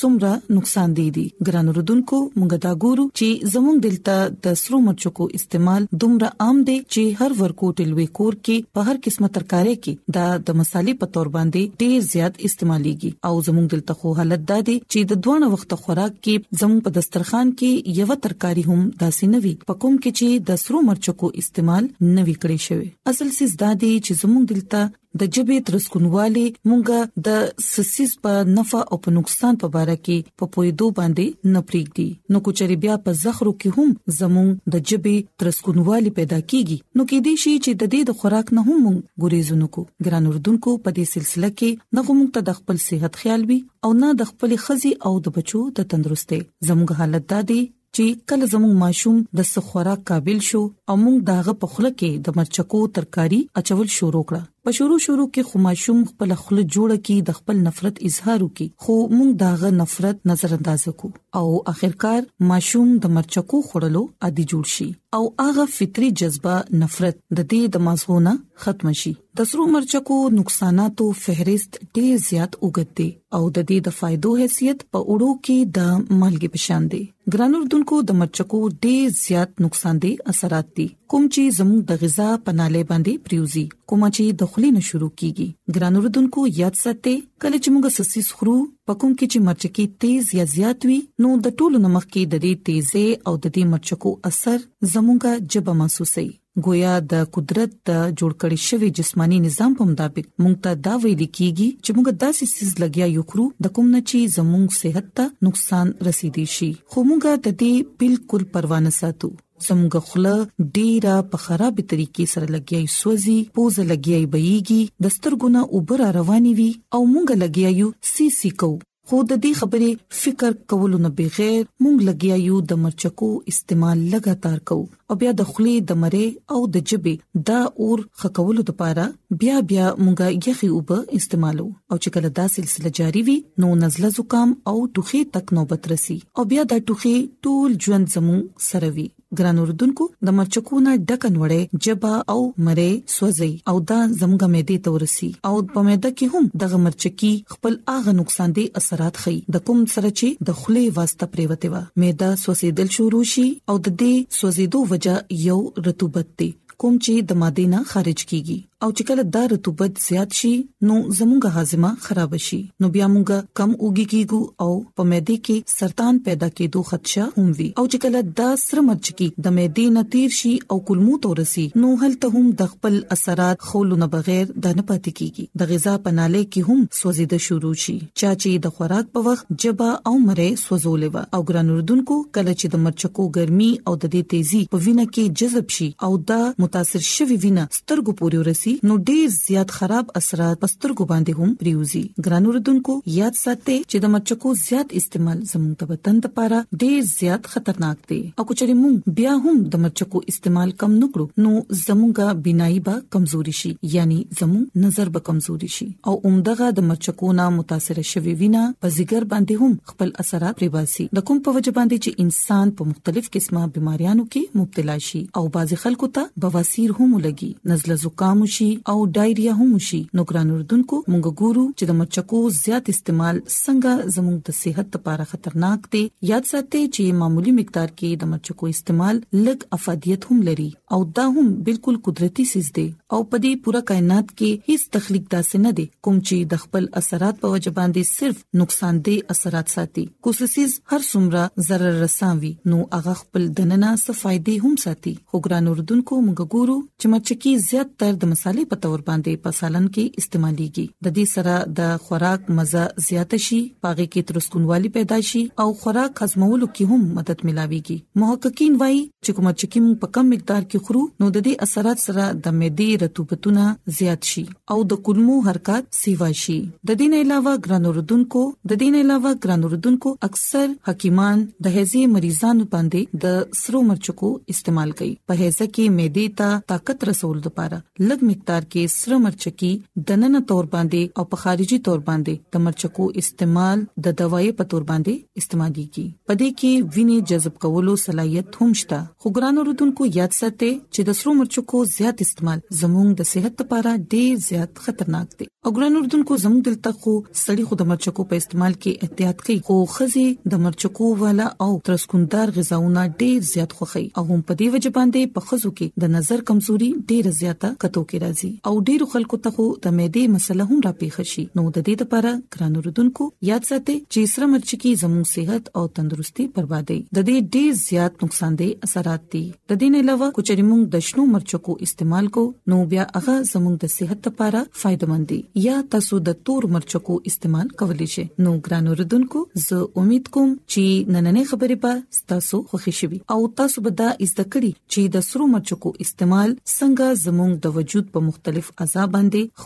څومره نقصان دی دي ګران رودونکو موږ دا ګورو چې زموږ دلته د سرو مرچکو استعمال دومره عام دی چې هر ورکوټ لوي کور کې په هر قسمه ترکارې کې دا د مصالې په تور باندې ډیر زیات استعماليږي او زموږ دلته خو حالت دا دی چې د دوه وخت خوراک کې زموږ په دسترخوان کې یو ترکاری هم داسې نه وي په کوم کې چې د سرو مرچکو استعمال نه وکړي شوی اصل سیس دا دی چې زموږ دلته د جبې ترسکونوالي مونږه د سسیز په نفع او په نقصان په اړه کې په پویدو باندې نه پریږدي نو کوچري بیا په زخرو کې هم زموږ د جبې ترسکونوالي پیدا کیږي نو کې دې شي چې د دې د خوراک نه هم مونږ ګورېزونو کو ګران اردوونکو په دې سلسله کې نه کوم ته د خپل صحت خیال وي او نه د خپل خزي او د بچو د تندرستۍ زموږ حالت دا دی چې کله زموږ ماشوم د سخورا قابل شو او موږ داغه په خله کې د مرچکو ترکاری اچول شروع کړه په شروع شروع کې خو ماشوم خپل خله جوړه کی د خپل نفرت اظهار وکي خو موږ داغه نفرت نظر انداز کو او اخرکار ماشوم د مرچکو خړلو عادي جوړ شي او هغه فطري جذبه نفرت د دې د مازغونه ختم شي د سرو مرچکو نقصاناتو فهرست ډیر زیات اوږد دی او د دې د فائدو حیثیت په اړو کې د مالګې پشان دی ګران اردوونکو د مرچکو ډیر زیات نقصان دی اثرات دي کوم چې زموږ د غذا پناله باندې پریوزي کوم چې د خلی نه شروع کیږي ګران اردوونکو یاد ساتئ کله چې موږ سسي سخرو پکوم کې چې مرچکي تیز یا زیات وي نو د ټولو نمک کې د دې تیزه او د دې مرچکو اثر زموږه جبه محسوسي ګویا د قدرت د جوړ کړی شوی جسمانی نظام په مطابق مونږ ته دا ویل کیږي چې مونږ داسې سیس لګیا یو خرو د کوم نه چې زموږ صحت ته نقصان رسیدي شي خو مونږ د دې بالکل پروا نه ساتو زموږ خله ډیره په خراب طریقې سره لګیای سوځي پوزه لګیای بهيږي د سترګونه اوبر رواني وي او مونږ لګیایو سی سی کو خو د دې خبرې فکر کولو نه بغیر مونږ لګیا یو د مرچکو استعمال لګاتار کو او بیا د خلی د مری او د جبه دا اور خکولو د پاره بیا بیا مونږه یخي وب استعمالو او چې کله دا سلسله جاری وي نو نزله زکام او ټوخي تک نوبت رسی او بیا دا ټوخي ټول ژوند زمو سره وي ګران اوردونکو د مرچکونه ډک نوړې جبا او مری سوځي او دا زمګه مې دې تورسي او په مېده کې هم د مرچکی خپل اغه نقصان دي اثرات خي د کوم سره چې د خلې واسطه پریوته و مېده سوسیدل شروع شي او د دې سوځیدو وجہ یو رطوبت دی کوم چې د ماده نه خارج کیږي او چې کله دا رطوبت زیات شي نو زموږه هاضمه خراب شي نو بیا موږ کم اوګي کیګو او په معده کې سرطان پیدا کېدو خدشه هم وي او چې کله دا سر مرچ کی د معده نه تیر شي او کولمو تورسي نو هلته هم د خپل اثرات خولونه بغیر د نه پاتې کیږي د غذا پناله کې هم سوځیده شروع شي چا چې د خوراک په وخت جبا او مره سوځولې و او ګران اردوونکو کله چې د مرچکو ګرمي او د دې تیزي په وینه کې جذب شي او دا متاثر شوی وینه سترګو پورې ورسي نو ډیر زیات خراب اثرات په سترګو باندې هم پریوزي ګران اوردونکو یاد ساتئ چې د مرچکو زیات استعمال زموږ د بدن لپاره ډیر زیات خطرناک دی او کچري موږ بیا هم د مرچکو استعمال کم نکړو نو زموږ بینایي به کمزوري شي یعنی زموږ نظر به کمزوري شي او عمدغه د مرچکو نه متاثر شوی وینا په زیګر باندې هم خپل اثرات پرې باسي د کوم په وجه باندې چې انسان په مختلف قسمه بيماريانو کې مبتلا شي او بعضي خلکو ته بواسير هم لګي نزله زکام شي او ډایریا هم شي نو ګران اردوونکو مونږ ګورو چې د مرچکو زیات استعمال څنګه زموږ د صحت لپاره خطرناک دی یاد ساتئ چې معمولی مقدار کې د مرچکو استعمال لږ افادیت هم لري او دا هم بالکل قدرتي سیز دی او په دې پوره کائنات کې هیڅ تخلیق داسې نه دی کوم چې د خپل اثرات په وجه باندې صرف نقصان دی اثرات ساتي کوسسیز هر څومره zarar رساوي نو هغه خپل دننه صفایدي هم ساتي خو ګران اردوونکو موږ ګورو چې مرچکی زیات تر د مصالې په تور باندې په سالن کې استعماليږي د دې سره د خوراک مزه زیات شي پاغه کې ترسکونوالي پیدا شي او خوراک هضمولو کې هم مدد ملاويږي محققین وایي چې کومه چې کوم په کم مقدار کې خورو نو د دې اثرات سره د معدې رطوبتونه زیات شي او د کولمو حرکت سیوا شي د دې نه علاوه ګرانوردونکو د دې نه علاوه ګرانوردونکو اکثر حکیمان د هزي مریضانو باندې د سرو مرچکو استعمال کوي په هزه کې معدې ته طاقت رسول لپاره لږ مقدار کې سره مرچکی د نن تور باندې او په خارجي تور باندې د مرچکو استعمال د دوايي په تور باندې استعماليږي په دې کې وینې جذب کولو صلاحيت هم شته خو ګران اوردونکو یاد ساتئ چې د سرو مرچو کو زیات استعمال زموږ د صحت لپاره ډیر زیات خطرناک دی او ګران اوردونکو زموږ دلته خو سړی خو د مرچو په استعمال کې احتیاط کوي خو خزي د مرچو والا او ترسکوندار غذاونه ډیر زیات خوخي او هم په دې وجه باندې په خزو کې د نظر کمزوري ډیر زیاته کتو کې راځي او ډیر خلکو ته خو د معدې مسله هم راپیښ شي نو د دې لپاره ګران اوردونکو یاد ساتئ چې سره مرچ کی زموږ صحت او تندرستي بربادي د دې ډېر زیات نقصان دي اثرات دي د دې نه علاوه کچري موږ د شنو مرچو کو استعمال کو نو بیا هغه زموږ د صحت لپاره فائدمن دي یا تاسو د تور مرچو کو استعمال کولی شئ نو ګران اوردونکو زه امید کوم چې نننې خبرې به تاسو خوښی شي او تاسو به دا زده کړئ چې د سرو مرچو کو استعمال څنګه زموږ د وجود په مختلف اعضاء باندې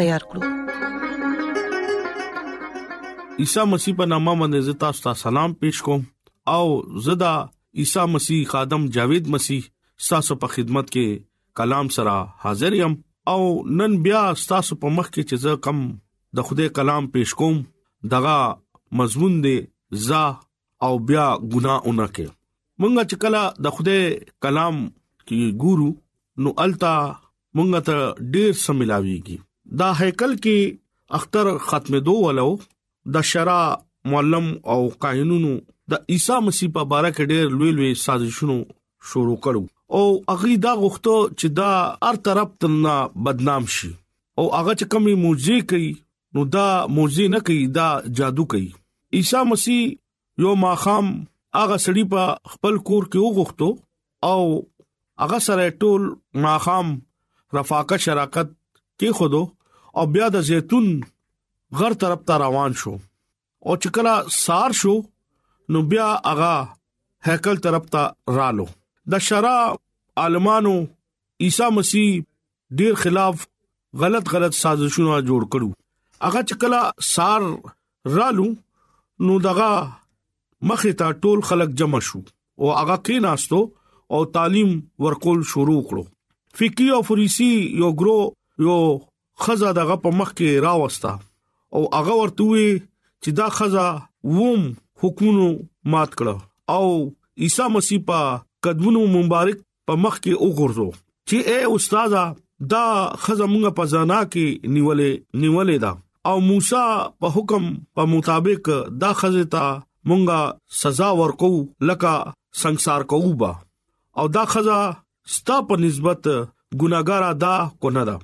تیار کړو عیسی مسیح په نامه باندې زتا ست سلام پېښ کوم او زدا عیسی مسیح خادم جاوید مسیح تاسو په خدمت کې کلام سره حاضر یم او نن بیا تاسو په مخ کې چې زه کم د خوده کلام پېښ کوم دغه مضمون دی زا او بیا ګناه اونکه کې مونږه چې کله د خوده کلام کې ګورو نو التا مونږه ته ډیر سملاویږي دا هیکل کې اختر ختمه دوه ولو د شرع معلم او قائنونو د عیسی مسیح په باره کې ډېر لوی لوی سازشونو شروع کړو او اغي دا غوښتو چې دا هر طرف ترنا بدنام شي او هغه چې کمی معجزې کوي نو دا معجزه نه کوي دا جادو کوي عیسی مسیح یو ماخام هغه سړی په خپل کور کې وغوښتو او هغه سره ټول ماخام رفاقت شراکت کې خودو او بیا د زیتون غر طرف ته روان شو او چې کله سار شو نو بیا هغه هیکل طرف ته رالو د شرع عالمانو عیسی مسیح ډیر خلاف غلط غلط سازشونه جوړ کړو هغه چې کله سار رالو نو دغه مخه ته ټول خلک جمع شو او هغه کې ناستو او تعلیم ورکول شروع کړو فقہی او فریسی یو ګرو یو خزه دغه په مخ کې راوستا او هغه ورته وی چې دا خزه ووم حکمونو مات کړو او عیسی مسیح په قدمونو مبارک په مخ کې وګرځو چې اے استاد دا خزه مونږه په زنا کې نیولې نیولې دا او موسی په حکم په مطابق دا خزه ته مونږه سزا ورکو لکه ਸੰسار کووبا او دا خزا ستا په نسبت ګناګار ادا کو نه ده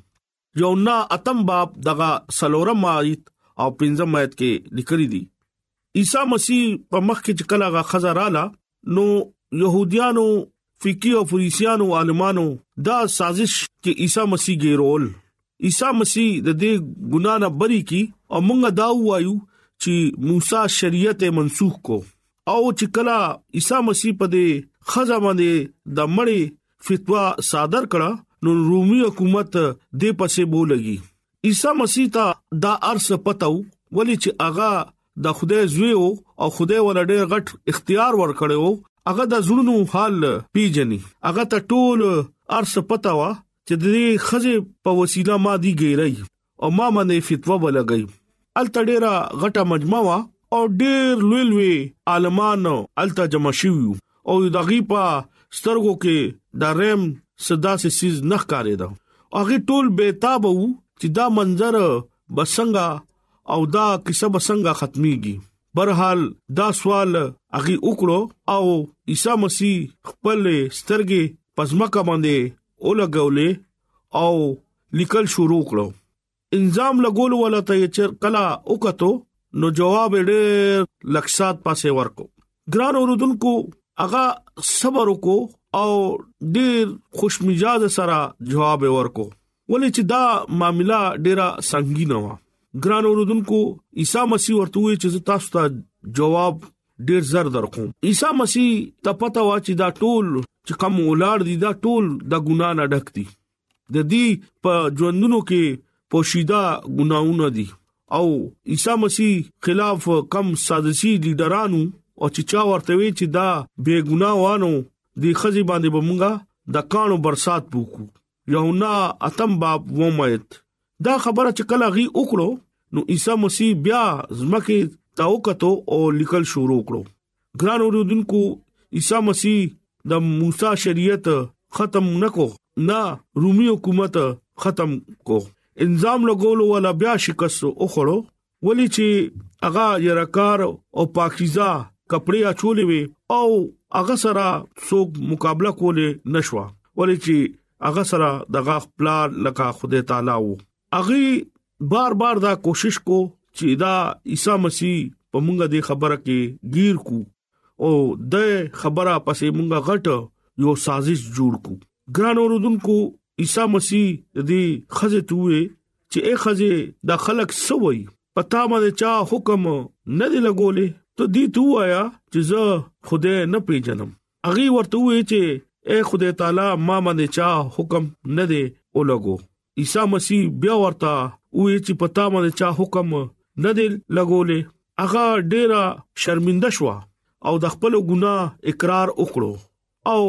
یو نا اتم باب دغه سلورم آیت او پنځم آیت کې لیکل دي عیسی مسیح په مخ کې چې کله غا خزا رااله نو يهوديانو فقيه او فريسيانو عالمانو دا سازش چې عيسى مسیح ګیرول عیسی مسیح د دې ګنا نه بری کی او مونږ دا وایو چې موسی شریعت منسوخ کو او چې کله عیسی مسیح په دې خزه باندې د مړی فتوا صادر کړه نو رومي حکومت دې پسې بولګي عیسی مسیح ته دا ارس پتاو ولی چې اغا د خدای زوی او خدای ول ډېر غټ اختیار ورکړي وو هغه د زړونو حال پیجنې هغه ته ټول ارس پتا وا چې د دې خزه په وسیله ما دی ګیرای او ما باندې فتوا ولګی ال تډیرا غټه مجمع وا او ډېر لوی لوی عالمان الته جمع شوی او دغه په سترګو کې د ریم صدا سي سیز نخ کارې دا هغه ټول بیتاب وو چې دا منظر بسنګا او دا کیسه به څنګه ختميږي برحال دا سوال اغي وکړو او عیسی مسیح خپل سترګې پزماکه باندې اولګولې او لیکل شروع کړو انظام لګول ولا ته چر کلا وکتو نو جواب ډېر لکسات پاسه ورکو ګران اوردونکو اغا صبر وکړو او ډېر خوش مزاج سره جواب ورکو ولې چې دا معاملې ډیره سنگینه و ګران اوردونکو عیسی مسیح ورته وی چې تاسو ته جواب ډیر زر درکوم عیسی مسیح ته پته و چې دا ټول چې کوم ولار دي دا ټول د ګنا نه ډک دي د دې په ژوندونو کې پوشیده ګناونه دي او عیسی مسیح خلاف کم سازشي لیډرانو او چې چا ورته وی چې دا بے ګناوانو دی خزي باندې بمونګه د کانو برسات پوکو یونا اتم باب ومایت دا خبره چې کله غي وکړو نو عیسی مسیح بیا زمکه تاوکتو او لیکل شروع کړو ګران اوردونکو عیسی مسیح د موسی شریعت ختم نکو نه رومي حکومت ختم کو انظام لګولو ولا بیا شکست او خړو ولی چې هغه یرکار او پاکیزه کپڑے اچولې وي او هغه سره څوک مقابله کولې نشوا ولی چې هغه سره د غاخ پلار لکه خدای تعالی وو اغي بار بار دا کوشش کو چې دا عیسی مسیح په مونږه د خبره کې گیر کو او د خبره پسې مونږه غټ یو سازش جوړ کو ګران اوردونکو عیسی مسیح دې خزه توې چې اے خزه دا خلک سوي پتا باندې چا حکم نه دی لګولې ته دې تو آیا چې زه خدای نه پیژنم اغي ورته وی چې اے خدای تعالی ما باندې چا حکم نه دی ولګو عیسی مسیح بیا ورته وی چې پتا باندې چا حکم نه دی لګولې هغه ډیره شرمنده شو او د خپل ګناه اقرار وکړو او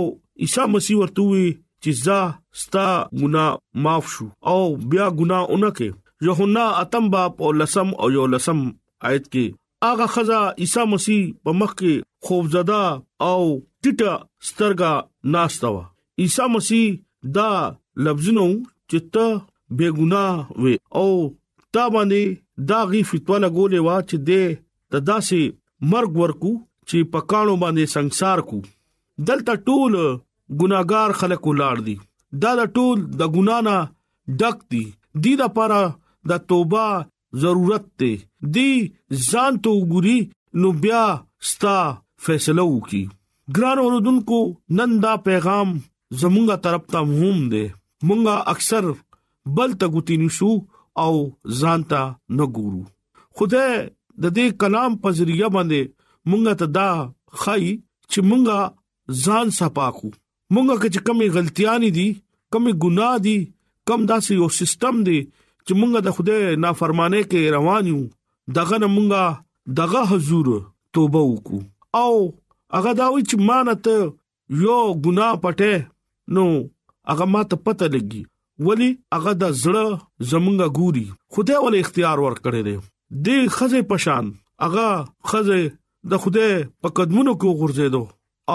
عیسی مسیح ورته وی چې زه ستا ګنا معاف شو او بیا ګنا اونکه یوحنا اتم باب او لسم او یو لسم آیت کې هغه خزا عیسی مسیح په مخ کې خوفزده او ټټه سترګا ناستوا عیسی مسیح دا لفظونو چې ته بے ګناه وې او تا باندې دا غي فتوا لګولې وا چې دې د داسې مرګ ورکو چې په کانو باندې ਸੰسار کو دلته ټول ګناګار خلک ولار دي دا د ټول د ګنا نه ډک دي د دې لپاره د توبه ضرورت دی دی ځان ته وګوري نو بیا ستا فیصله وکي ګران اوردونکو نن دا پیغام زمونږه طرف ته مهم دی مونږه اکثر بل ته ګوتی نشو او ځان ته نګورو خدای د دې کلام په ذریعہ باندې مونږ ته دا خای چې مونږه ځان صفاکو مونږه کې کمی غلطیاں دي کمی ګناه دي کم داسې یو سیستم دی چې مونږه د خدای نافرمانه کې روان یو دغه نه مونږه دغه حضور توبه وکړو او هغه دا وی چې مانته یو ګناه پټه نو هغه ماته پته لګي ولی هغه د زړه زمونږه ګوري خدای ول اختیار ور کړی دی د خزه پشان هغه خزه د خدای په قدمونو کې غورځیدو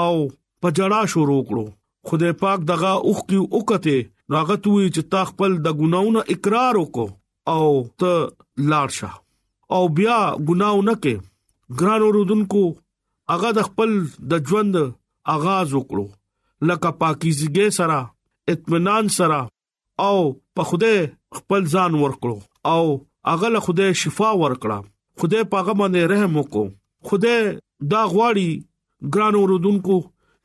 او په جړا شروع کړو خدای پاک دغه اوخ کی اوکته راغه توي چې تا خپل د ګناونو اقرار وکاو او ته لاړ شه او بیا ګناو نه کې ګران اوردونکو هغه د خپل د ژوند آغاز وکړو لکه پاکیزګي سره اطمینان سره او په خوده خپل ځان ورکړو او هغه له خوده شفا ورکړه خوده پاغه باندې رحم وکړو خوده دا غواړي ګران اوردونکو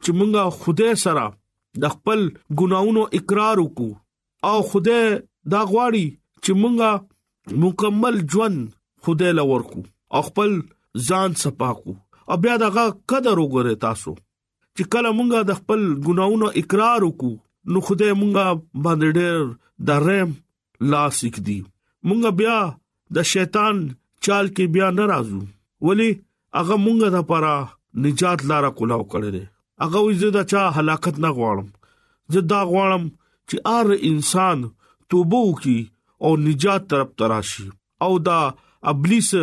چې مونږه خوده سره د خپل ګناونو اقرار وکړو او خدای دا غواړي چې مونږه مکمل ژوند خدای لور کو او خپل ځان صفاکو او بیا دغه قدر وګوره تاسو چې کله مونږه د خپل ګناونو اقرار وکړو نو خدای مونږه باندې ډېر د رحم لاس کړي مونږه بیا د شیطان چال کې بیا ناراضو ولی هغه مونږه د پاره نجات لار کولاو کړی دی هغه وې زه د چا هلاکت نه غواړم زه دا غواړم چې هر انسان توبه وکي او نجات طرف تراشي او دا ابلیس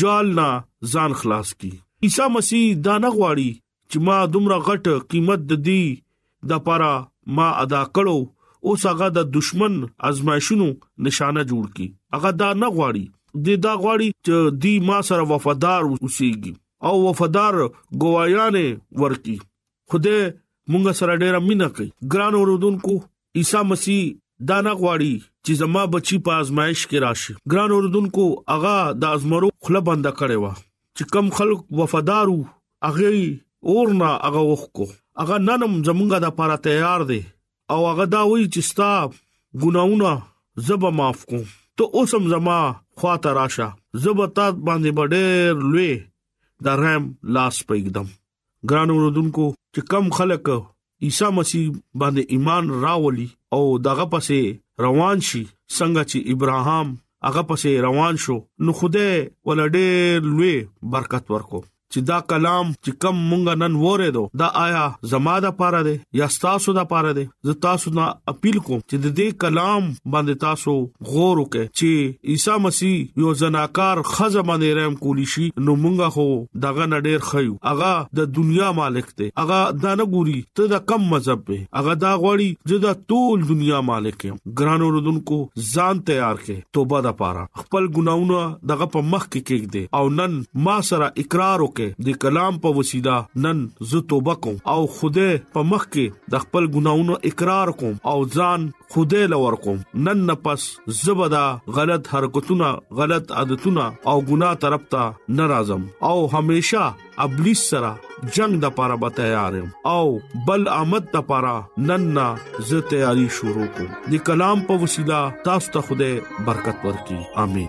جال نه ځان خلاص کی عیسی مسیح دا نه غواړي چې ما دومره غټ قیمت د دې د پاره ما ادا کړو اوس هغه د دشمن ازمایښونو نشانه جوړ کی هغه دا نه غواړي د دا غواړي چې دی ما سره وفادار اوسيږي او وفادار گوايانه ورکی خوده مونږ سره ډیره مینه کوي ګران اوردونکو عیسی مسیح دا نه غواړي چې زما بچي په آزمائش کې راشي ګران اوردونکو اغا د ازمرو خله بنده کړي وا چې کم خلک وفادارو اغه اورنا اغه وخکو اغه ننم زمونږه د لپاره تیار دي او اغه دا وایي چې ستا ګناونه زب معاف کو ته اوسم زما خواته راشه زبتا باندې ډېر لوی د رحم لاس پېګدم ګران اوردونکو چې کم خلک عیسی مسیح باندې ایمان راولي او دغه پسې روان شي څنګه چې ابراهام هغه پسې روان شو نو خوده ولډې لوی برکت ورکو چې دا کلام چې کم مونږ نن وره دو دا آیا زما د پاره دی یا تاسو د پاره دی زه تاسو نه اپیل کوم چې د دې کلام باندې تاسو غور وکړي چې عیسی مسیح یو زناکار خزه باندې رحم کولی شي نو مونږه هو دغه نډیر خيو اغا د دنیا مالک ته اغا دا نه ګوري ته د کم مذهب به اغا دا غوړي چې دا ټول دنیا مالک یم ګران اوردونکو ځان تیار کړي توبه د پاره خپل ګناونه دغه په مخ کې کېږي او نن ما سره اقرار وکړي د کلام په وسیله نن زه توبه کوم او خوده په مخ کې د خپل ګناونو اقرار کوم او ځان خدای لور کوم نن نه پس زبدا غلط حرکتونه غلط عادتونه او ګناه طرف ته ناراضم او هميشه ابلیس سره جنگ د پاره به تیار یم او بل آمد د پاره نن نه زه تیاری شروع کوم د کلام په وسیله تاسو ته خوده برکت ورکړي امين